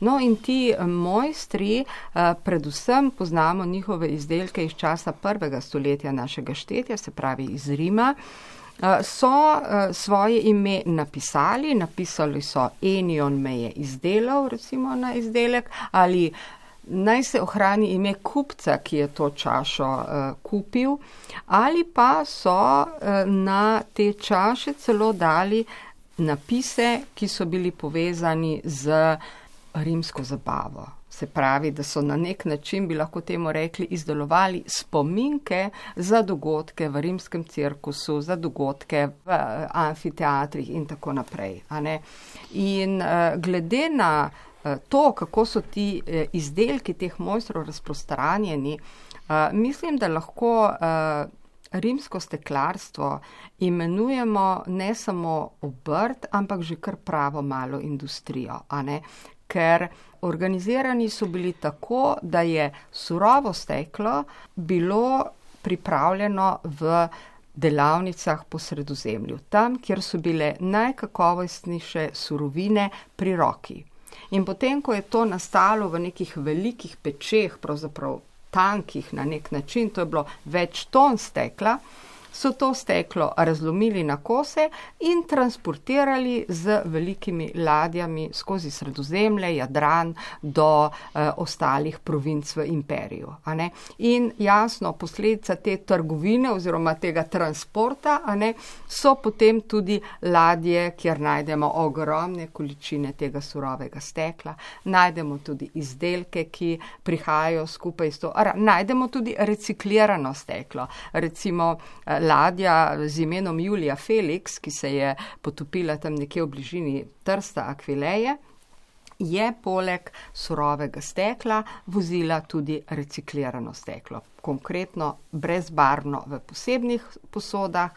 No, in ti eh, mojstri, uh, predvsem poznamo njihove izdelke iz časa prvega stoletja našega štetja, se pravi iz Rima. So svoje ime napisali, napisali so Enion me je izdelal, recimo na izdelek, ali naj se ohrani ime kupca, ki je to čašo uh, kupil, ali pa so uh, na te čaše celo dali napise, ki so bili povezani z rimsko zabavo. Se pravi, da so na nek način, bi lahko temu rekli, izdelovali spominke za dogodke v rimskem cirkusu, za dogodke v uh, amfiteatrih in tako naprej. In uh, glede na uh, to, kako so ti izdelki teh mojstrov razprostranjeni, mislim, da lahko. Rimsko steklarstvo imenujemo ne samo obrt, ampak že kar pravo malo industrijo, ker organizirani so bili tako, da je surovo steklo bilo pripravljeno v delavnicah po sredozemlju, tam, kjer so bile najkakovostnejše surovine pri roki. In potem, ko je to nastalo v nekih velikih pečeh, pravzaprav tankih na nek način, to je bilo več ton stekla, so to steklo razlomili na kose in transportirali z velikimi ladjami skozi sredozemlje, Jadran do eh, ostalih provinc v imperiju. In jasno, posledica te trgovine oziroma tega transporta ne, so potem tudi ladje, kjer najdemo ogromne količine tega surovega stekla, najdemo tudi izdelke, ki prihajajo skupaj s to, najdemo tudi reciklirano steklo. Recimo, eh, ladja z imenom Julija Felix, ki se je potopila tam nekje v bližini Trsta Akvileje, je poleg surovega stekla vozila tudi reciklirano steklo. Konkretno brezbarno v posebnih posodah,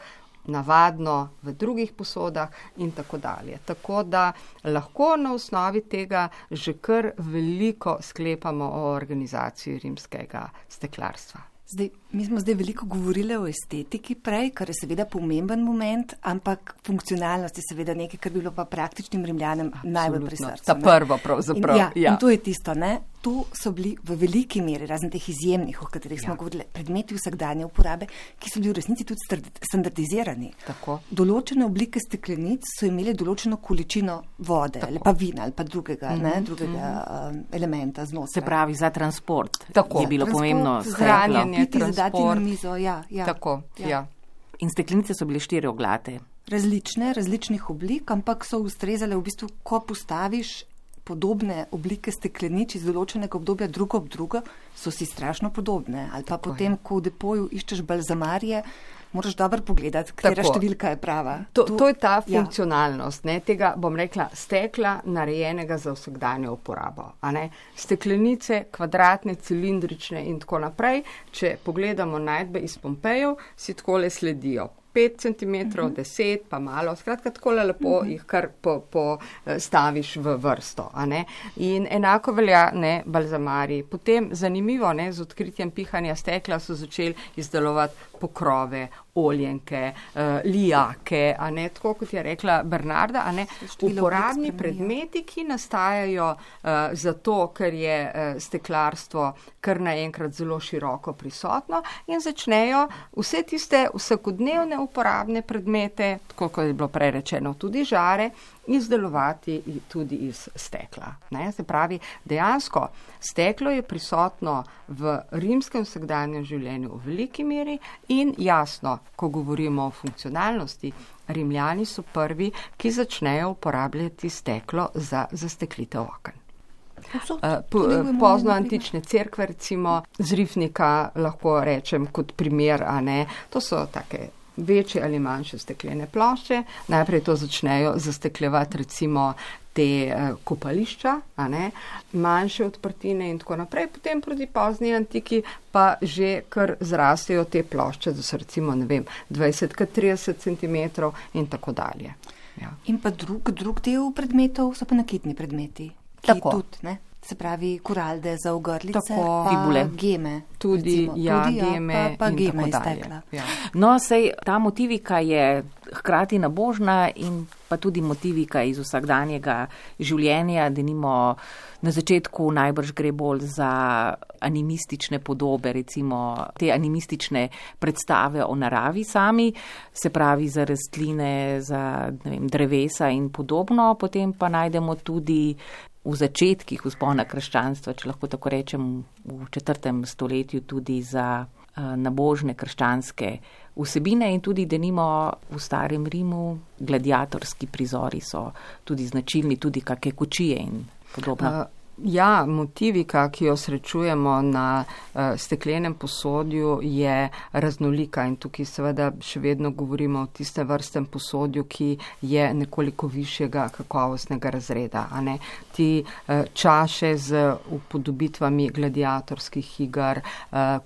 navadno v drugih posodah in tako dalje. Tako da lahko na osnovi tega že kar veliko sklepamo o organizaciji rimskega steklarstva. Zdaj, mi smo zdaj veliko govorili o estetiki prej, kar je seveda pomemben moment, ampak funkcionalnost je seveda nekaj, kar bi bilo pa praktičnim rimljanem najbolj pri srcu. Ta prvo pravzaprav. In, ja, ja. in to je tisto, ne? Tu so bili v veliki meri, razen teh izjemnih, o katerih ja. smo govorili, predmeti vsakdanje uporabe, ki so bili v resnici tudi standardizirani. Tako. Določene oblike steklenic so imeli določeno količino vode Tako. ali pa vina ali pa drugega, mm -hmm. ne, drugega mm -hmm. elementa znotraj. Se pravi, za transport Tako. je bilo transport, pomembno hranjenje piti, zadati na mizo. Ja, ja, Tako, ja. Ja. In steklenice so bile štiri oglate. Različne, različnih oblik, ampak so ustrezale v bistvu, ko postaviš podobne oblike steklenic iz določenega obdobja drugo ob drugo, so si strašno podobne. Ali pa Tako potem, je. ko v depoju iščeš balzamarje, moraš dobro pogledati, katera Tako. številka je prava. To, to, to je ta ja. funkcionalnost, ne, tega bom rekla, stekla narejenega za vsakdanjo uporabo. Steklenice, kvadratne, cilindrične in tako naprej. Če pogledamo najdbe iz Pompejev, si takole sledijo. 5 cm, uh -huh. 10, pa malo, skratka, tako lepo uh -huh. jih kar postaviš po, v vrsto. In enako velja ne balzamari. Potem zanimivo, ne, z odkritjem pihanja stekla so začeli izdelovati pokrove, oljenke, uh, lijake, a ne tako, kot je rekla Bernarda, a ne uporabni predmeti, ki nastajajo uh, zato, ker je uh, steklarstvo kar naenkrat zelo široko prisotno in začnejo vse tiste vsakodnevne uporabne predmete, tako kot je bilo prerečeno, tudi žare, izdelovati tudi iz stekla. Ne? Se pravi, dejansko steklo je prisotno v rimskem vsakdanjem življenju v veliki meri in jasno, ko govorimo o funkcionalnosti, rimljani so prvi, ki začnejo uporabljati steklo za zasteklitev oken. Uh, pozno antične cerkve, recimo z Rifnika, lahko rečem kot primer, a ne, to so take večje ali manjše steklene plošče. Najprej to začnejo zastekljevati recimo te eh, kopališča, manjše odprtine in tako naprej. Potem proti pozni antiki pa že kar zrastejo te plošče, da so recimo ne vem, 20-30 cm in tako dalje. Ja. In pa drug, drug del predmetov so pa nakitni predmeti. Tako. Tudi, se pravi kuralde za ogrlice, tako fibule, geme. Tudi, ja, tudi ja, geme, pa, pa geme iztekla. Ja. No, sej ta motivika je hkrati nabožna in pa tudi motivika iz vsakdanjega življenja, da nimo na začetku najbrž gre bolj za animistične podobe, recimo te animistične predstave o naravi sami, se pravi za rastline, za vem, drevesa in podobno, potem pa najdemo tudi v začetkih vzpona krščanstva, če lahko tako rečem, v četrtem stoletju tudi za nabožne krščanske vsebine in tudi, da nimo v starem Rimu, gladiatorski prizori so tudi značilni, tudi kakšne kočije in podobno. Uh. Ja, motivika, ki jo srečujemo na uh, steklenem posodju, je raznolika in tukaj seveda še vedno govorimo o tiste vrstem posodju, ki je nekoliko višjega kakovostnega razreda. Ti uh, čaše z upodobitvami gladiatorskih igar, uh,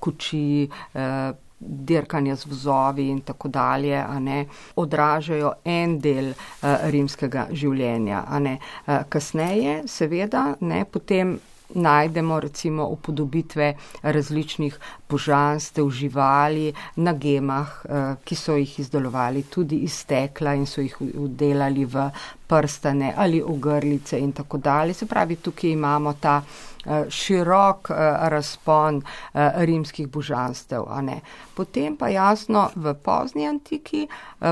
dirkanja z vozovi in tako dalje, ne, odražajo en del uh, rimskega življenja. Uh, kasneje, seveda, ne, potem najdemo recimo upodobitve različnih božanstev, živali na gemah, uh, ki so jih izdelovali tudi iz stekla in so jih udelali v prstane ali ogrlice in tako dalje. Se pravi, tukaj imamo ta Eh, širok eh, razpon eh, rimskih božanstev. Potem pa jasno v pozni antiki,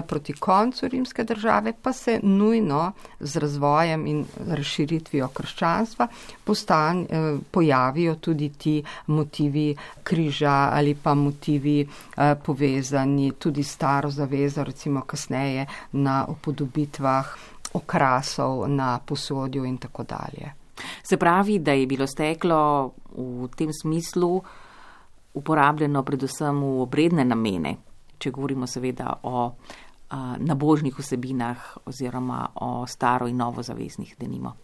proti koncu rimske države, pa se nujno z razvojem in razširitvijo krščanstva postan, pojavijo tudi ti motivi križa ali pa motivi povezani tudi staro zavezo, recimo kasneje na upodobitvah okrasov na posodju in tako dalje. Se pravi, da je bilo steklo v tem smislu uporabljeno predvsem v obredne namene, če govorimo seveda o a, nabožnih vsebinah oziroma o staro in novo zaveznih denimo.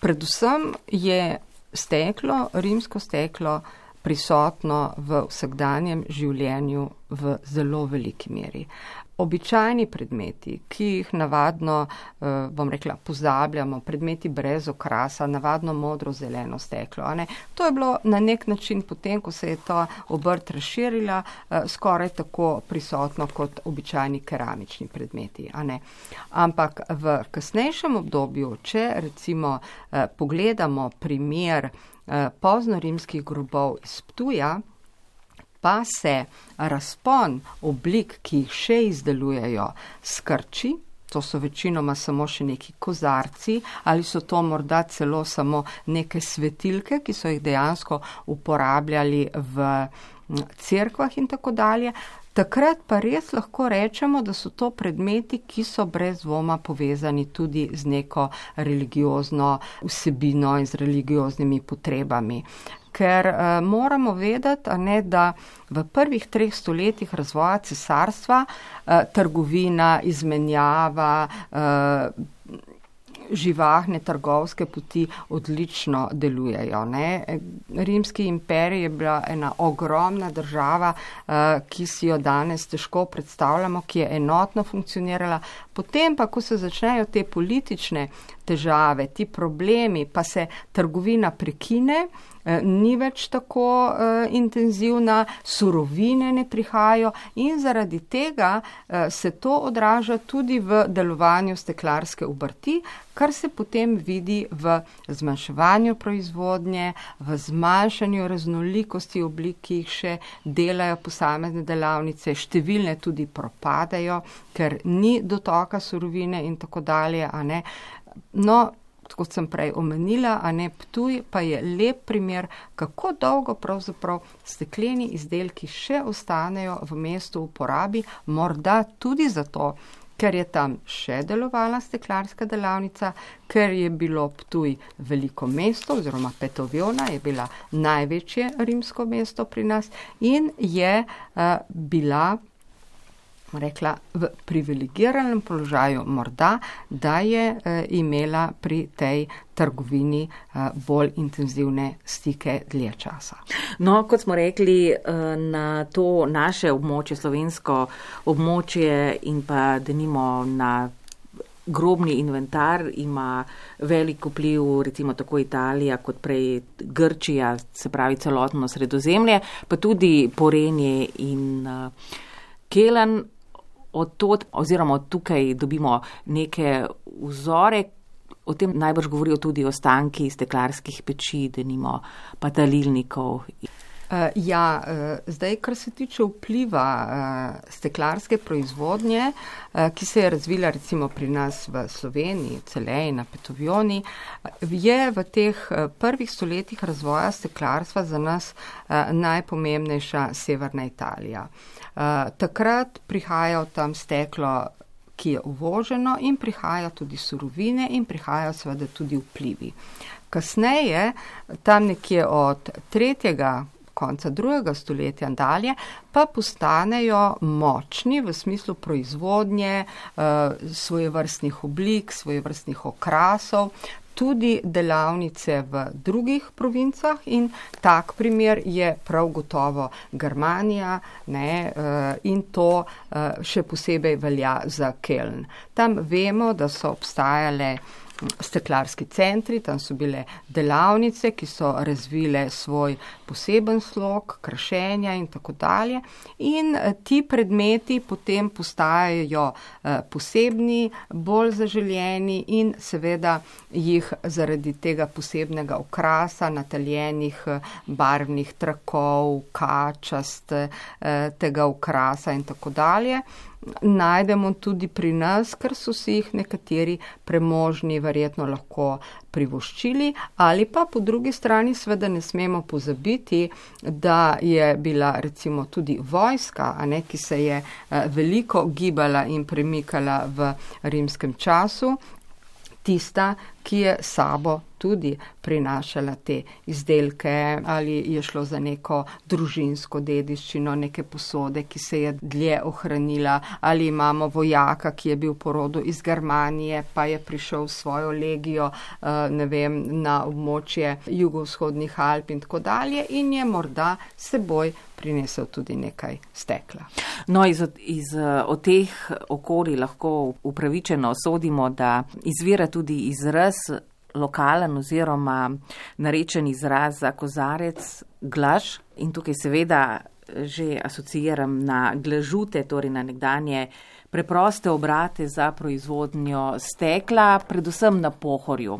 Predvsem je steklo, rimsko steklo, prisotno v vsakdanjem življenju v zelo veliki meri običajni predmeti, ki jih navadno, eh, bom rekla, pozabljamo, predmeti brez okrasa, navadno modro zeleno steklo. To je bilo na nek način potem, ko se je ta obrt razširila, eh, skoraj tako prisotno kot običajni keramični predmeti. Ampak v kasnejšem obdobju, če recimo eh, pogledamo primer poznorimskih grobov iz Ptuja, pa se razpon oblik, ki jih še izdelujejo, skrči. To so večinoma samo še neki kozarci ali so to morda celo samo neke svetilke, ki so jih dejansko uporabljali v cerkvah in tako dalje. Takrat pa res lahko rečemo, da so to predmeti, ki so brez dvoma povezani tudi z neko religiozno vsebino in z religioznimi potrebami. Ker uh, moramo vedeti, ne, da v prvih treh stoletjih razvoja cesarstva uh, trgovina, izmenjava, uh, živahne trgovske poti odlično delujejo. Ne. Rimski imperij je bila ena ogromna država, uh, ki si jo danes težko predstavljamo, ki je enotno funkcionirala. Potem pa, ko se začnejo te politične težave, ti problemi, pa se trgovina prekine, Eh, ni več tako uh, intenzivna, surovine ne prihajajo in zaradi tega uh, se to odraža tudi v delovanju steklarske obrti, kar se potem vidi v zmanjševanju proizvodnje, v zmanjšanju raznolikosti oblik, ki jih še delajo posamezne delavnice, številne tudi propadajo, ker ni dotoka surovine in tako dalje. No, kot sem prej omenila, a ne Ptuj, pa je lep primer, kako dolgo pravzaprav stekleni izdelki še ostanejo v mestu v uporabi, morda tudi zato, ker je tam še delovala steklarska delavnica, ker je bilo Ptuj veliko mesto oziroma Petoviona je bila največje rimsko mesto pri nas in je uh, bila rekla, v privilegiranem položaju, morda, da je e, imela pri tej trgovini e, bolj intenzivne stike dlje časa. No, kot smo rekli, e, na to naše območje, slovensko območje in pa denimo na grobni inventar ima velik vpliv, recimo tako Italija kot prej Grčija, se pravi celotno sredozemlje, pa tudi Porenje in uh, Kelen od tod, oziroma od tukaj dobimo neke vzore. O tem najbrž govorijo tudi ostanki steklarskih peči, denimo patalilnikov. Uh, ja, uh, zdaj, kar se tiče vpliva uh, steklarske proizvodnje, uh, ki se je razvila recimo pri nas v Sloveniji, Celeji, na Petovjoni, je v teh prvih stoletjih razvoja steklarstva za nas uh, najpomembnejša severna Italija. Uh, takrat prihaja tam steklo ki je uvoženo in prihaja tudi surovine in prihajajo seveda tudi vplivi. Kasneje, tam nekje od tretjega konca drugega stoletja dalje, pa postanejo močni v smislu proizvodnje uh, svojevrstnih oblik, svojevrstnih okrasov, tudi delavnice v drugih provincah in tak primer je prav gotovo Germanija ne, uh, in to uh, še posebej velja za Keln. Tam vemo, da so obstajale steklarski centri, tam so bile delavnice, ki so razvile svoj poseben slog, krašenja in tako dalje. In eh, ti predmeti potem postajajo eh, posebni, bolj zaželjeni in seveda jih zaradi tega posebnega okrasa, nataljenih eh, barvnih trakov, kačast, tega okrasa in tako dalje najdemo tudi pri nas, ker so si jih nekateri premožni verjetno lahko privoščili, ali pa po drugi strani seveda ne smemo pozabiti, da je bila recimo tudi vojska, ne, ki se je eh, veliko gibala in premikala v rimskem času, tista, ki je sabo tudi prinašala te izdelke, ali je šlo za neko družinsko dediščino, neke posode, ki se je dlje ohranila, ali imamo vojaka, ki je bil porodu iz Germanije, pa je prišel v svojo legijo, eh, ne vem, na območje jugovzhodnih Alp in tako dalje in je morda seboj prinesel tudi nekaj stekla. No, iz, iz od teh okolij lahko upravičeno sodimo, da izvira tudi izraz lokalen oziroma narečen izraz za kozarec, glaž in tukaj seveda že asociiram na glažute, torej na nekdanje preproste obrate za proizvodnjo stekla, predvsem na pohorju.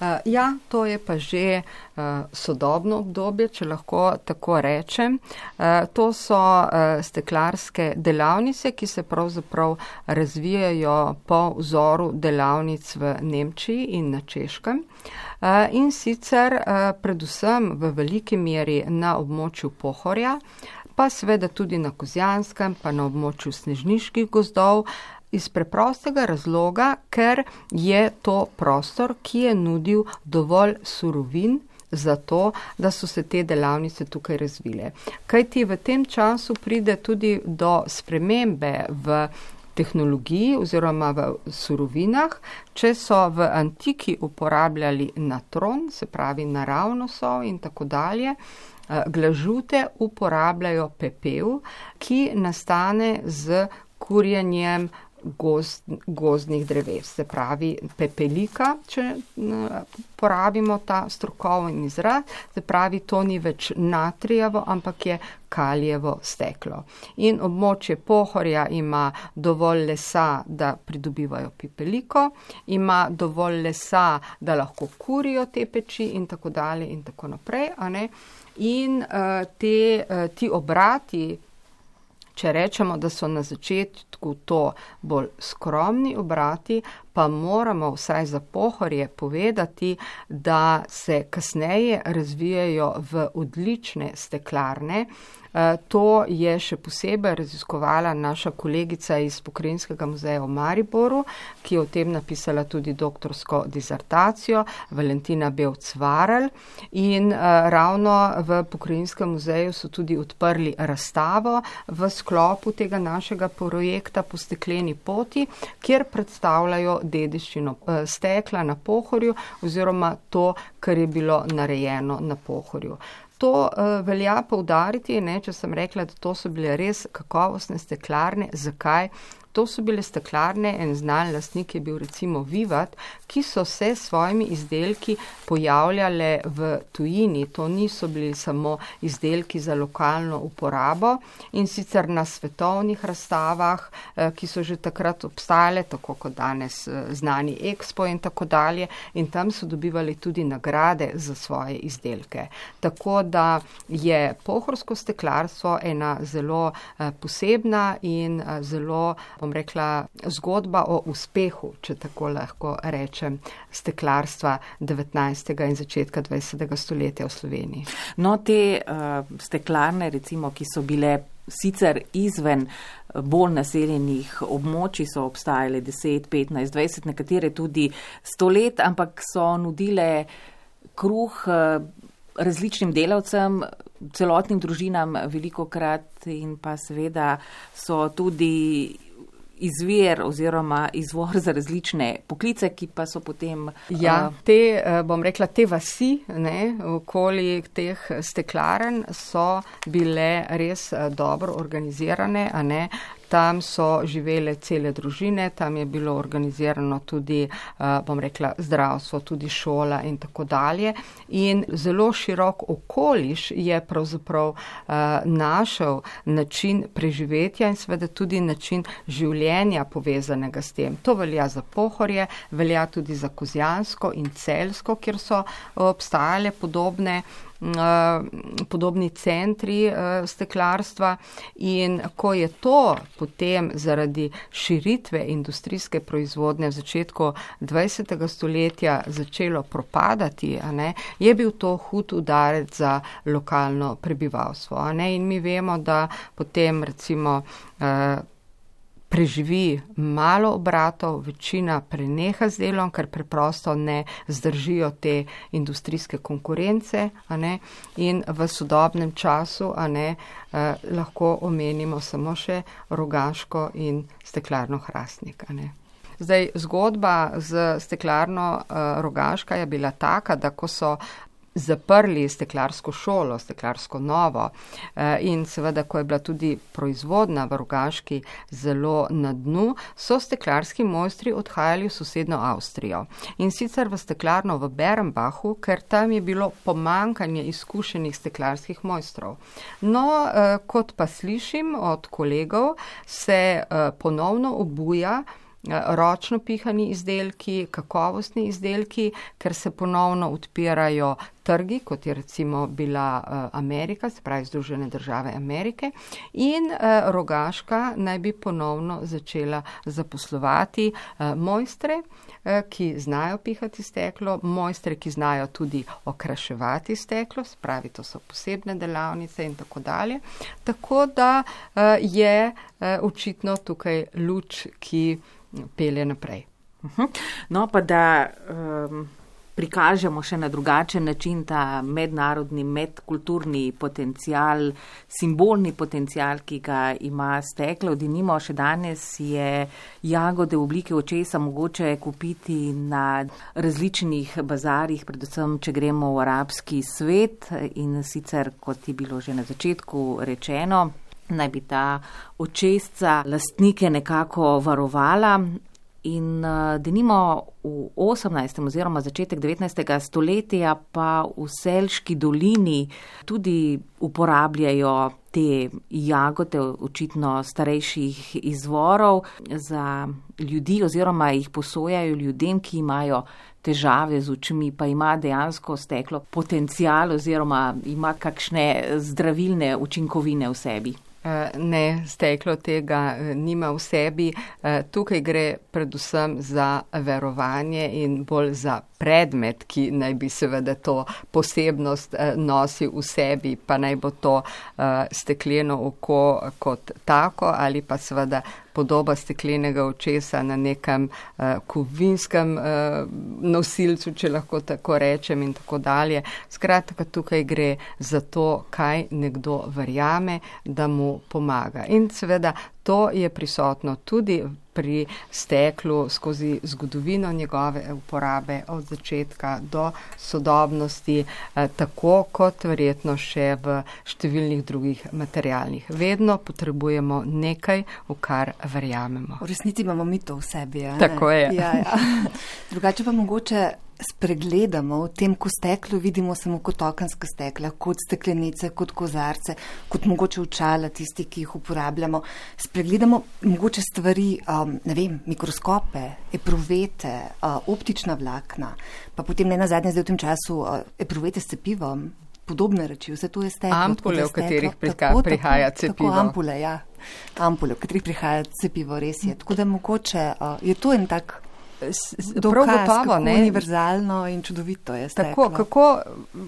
Uh, ja, to je pa že uh, sodobno obdobje, če lahko tako rečem. Uh, to so uh, steklarske delavnice, ki se pravzaprav razvijajo po vzoru delavnic v Nemčiji in na Češkem. Uh, in sicer uh, predvsem v veliki meri na območju Pohorja, pa seveda tudi na Kozjanskem, pa na območju snežniških gozdov, iz preprostega razloga, ker je to prostor, ki je nudil dovolj surovin za to, da so se te delavnice tukaj razvile. Kaj ti v tem času pride tudi do spremembe v tehnologiji oziroma v surovinah, če so v antiki uporabljali natron, se pravi naravno so in tako dalje. Eh, glažute uporabljajo pepel, ki nastane z kurjenjem gozd, gozdnih dreves, se pravi pepelika, če porabimo ta strokovni izraz, se pravi, to ni več natrijevo, ampak je kaljevo steklo. In območje pohorja ima dovolj lesa, da pridobivajo pepeliko, ima dovolj lesa, da lahko kurijo te peči in tako dalje in tako naprej. In uh, te, uh, ti obrati, če rečemo, da so na začetku to bolj skromni obrati, pa moramo vsaj za pohorje povedati, da se kasneje razvijajo v odlične steklarne, Eh, to je še posebej raziskovala naša kolegica iz Pokrajinskega muzeja v Mariboru, ki je o tem napisala tudi doktorsko dizertacijo, Valentina Belcvarel. In eh, ravno v Pokrajinskem muzeju so tudi odprli razstavo v sklopu tega našega projekta po stekleni poti, kjer predstavljajo dediščino eh, stekla na pohorju oziroma to, kar je bilo narejeno na pohorju to uh, velja poudariti, ne, če sem rekla, da to so bile res kakovostne steklarne. Zakaj? To so bile steklarne, en znan lastnik je bil recimo Vivat, ki so se s svojimi izdelki pojavljale v tujini. To niso bili samo izdelki za lokalno uporabo in sicer na svetovnih razstavah, eh, ki so že takrat obstajale, tako kot danes eh, znani Expo in tako dalje. In tam so dobivali tudi nagrade za svoje izdelke. Tako da je pohorsko steklarstvo ena zelo eh, posebna in zelo, bom rekla, zgodba o uspehu, če tako lahko rečem, steklarstva 19. in začetka 20. stoletja v Sloveniji. No, te uh, steklarne, recimo, ki so bile sicer izven eh, bolj naseljenih območij, so obstajale 10, 15, 20, nekatere tudi 100 let, ampak so nudile kruh uh, različnim delavcem, celotnim družinam veliko krat in pa seveda so tudi izvir oziroma izvor za različne poklice, ki pa so potem. Ja, uh, te, eh, bom rekla, te vasi, ne, okoli teh steklaren so bile res eh, dobro organizirane, a ne, Tam so živele cele družine, tam je bilo organizirano tudi, eh, bom rekla, zdravstvo, tudi šola in tako dalje. In zelo širok okoliš je pravzaprav eh, našel način preživetja in seveda tudi način življenja povezanega s tem. To velja za pohorje, velja tudi za kozjansko in celsko, kjer so obstajale podobne Eh, podobni centri eh, steklarstva in ko je to potem zaradi širitve industrijske proizvodnje v začetku 20. stoletja začelo propadati, ne, je bil to hud udarec za lokalno prebivalstvo. In mi vemo, da potem recimo eh, preživi malo obratov, večina preneha z delom, ker preprosto ne zdržijo te industrijske konkurence. In v sodobnem času ne, eh, lahko omenimo samo še rogaško in steklarno hrastnik. Zdaj, zgodba z steklarno uh, rogaška je bila taka, da ko so zaprli steklarsko šolo, steklarsko novo eh, in seveda, ko je bila tudi proizvodna v Rogaški zelo na dnu, so steklarski mojstri odhajali v sosedno Avstrijo in sicer v steklarno v Berenbachu, ker tam je bilo pomankanje izkušenih steklarskih mojstrov. No, eh, kot pa slišim od kolegov, se eh, ponovno obuja ročno pihani izdelki, kakovostni izdelki, ker se ponovno odpirajo trgi, kot je recimo bila uh, Amerika, se pravi Združene države Amerike, in uh, Rogaška naj bi ponovno začela zaposlovati uh, mojstre, ki znajo pihati steklo, mojstre, ki znajo tudi okraševati steklo, se pravi, to so posebne delavnice in tako dalje. Tako da je očitno tukaj luč, ki pelje naprej. Mhm. No, pa da um, prikažemo še na drugačen način ta mednarodni, medkulturni potencial, simbolni potencial, ki ga ima steklo. Dinimo, še danes je jagode v obliki očesa mogoče kupiti na različnih bazarjih, predvsem, če gremo v arabski svet in sicer, kot je bilo že na začetku rečeno, naj bi ta očesca lastnike nekako varovala. In uh, denimo v 18. oziroma začetek 19. stoletja pa v Selški dolini tudi uporabljajo te jagode, očitno starejših izvorov, za ljudi oziroma jih posojajo ljudem, ki imajo težave z očmi, pa ima dejansko steklo potencial oziroma ima kakšne zdravilne učinkovine v sebi. Eh, ne, steklo tega eh, nima v sebi. Eh, tukaj gre predvsem za verovanje in bolj za predmet, ki naj bi seveda to posebnost nosil v sebi, pa naj bo to stekleno oko kot tako ali pa seveda podoba steklenega očesa na nekem uh, kovinskem uh, nosilcu, če lahko tako rečem in tako dalje. Skratka, tukaj gre za to, kaj nekdo verjame, da mu pomaga. In seveda to je prisotno tudi pri steklu skozi zgodovino njegove uporabe od začetka do sodobnosti, eh, tako kot verjetno še v številnih drugih materialnih. Vedno potrebujemo nekaj, v kar verjamemo. V resnici imamo mi to v sebi. Tako je. Ja, ja. [laughs] Drugače pa mogoče spregledamo, v tem, ko steklo vidimo samo kot okenska stekla, kot steklenice, kot kozarce, kot mogoče učala, tisti, ki jih uporabljamo. Spregledamo mogoče stvari, um, ne vem, mikroskope, epruvete, uh, optična vlakna, pa potem ne na zadnje zdaj v tem času uh, epruvete s cepivom. Podobne reči, vse to je steklo. Ampule, v katerih tako, prihaja cepivo. Tako ampule, ja. Ampule, v katerih prihaja cepivo, res je. Tako da mogoče uh, je to en tak Prav gotovo, ne. Univerzalno in čudovito je. Steklo. Tako, kako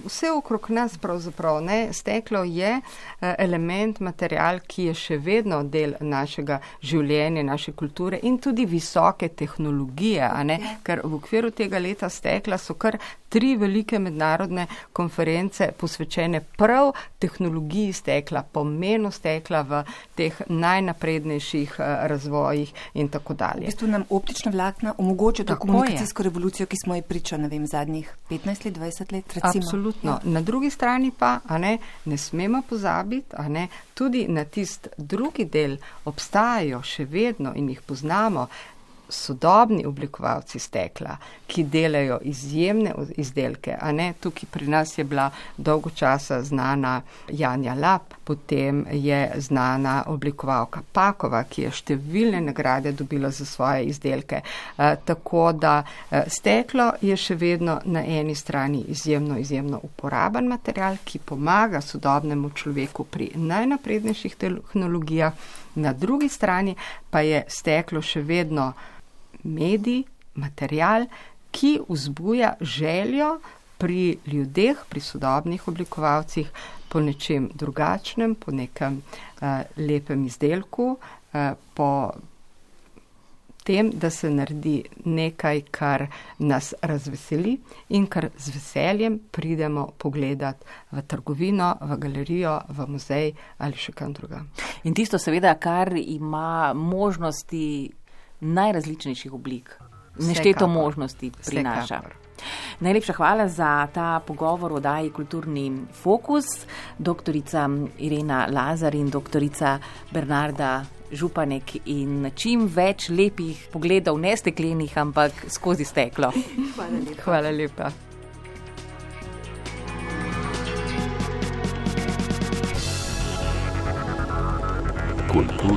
vse okrog nas pravzaprav, ne. Steklo je eh, element, material, ki je še vedno del našega življenja, naše kulture in tudi visoke tehnologije, a ne. Ja. Ker v okviru tega leta stekla so kar tri velike mednarodne konference posvečene prav tehnologiji stekla, pomenu stekla v teh najnaprednejših eh, razvojih in tako dalje. V bistvu nam optična vlakna omogoča omogočil to komunikacijsko revolucijo, ki smo ji priča, ne vem, zadnjih 15 let, 20 let. Recimo. Absolutno. Ja. Na drugi strani pa, a ne, ne smemo pozabiti, a ne, tudi na tist drugi del obstajajo še vedno in jih poznamo sodobni oblikovalci stekla, ki delajo izjemne izdelke, a ne tukaj pri nas je bila dolgo časa znana Janja Lap, potem je znana oblikovalka Pakova, ki je številne nagrade dobila za svoje izdelke. E, tako da e, steklo je še vedno na eni strani izjemno, izjemno uporaben material, ki pomaga sodobnemu človeku pri najnaprednejših tehnologijah, na drugi strani pa je steklo še vedno medij, material, ki vzbuja željo pri ljudeh, pri sodobnih oblikovalcih po nečem drugačnem, po nekem uh, lepem izdelku, uh, po tem, da se naredi nekaj, kar nas razveseli in kar z veseljem pridemo pogledat v trgovino, v galerijo, v muzej ali še kam druga. In tisto seveda, kar ima možnosti najrazličnejših oblik, nešteto možnosti prinaša. Najlepša hvala za ta pogovor o daji Kulturni fokus, doktorica Irena Lazar in doktorica Bernarda Županek in čim več lepih pogledov, ne steklenih, ampak skozi steklo. Hvala lepa. Hvala lepa. Kulturni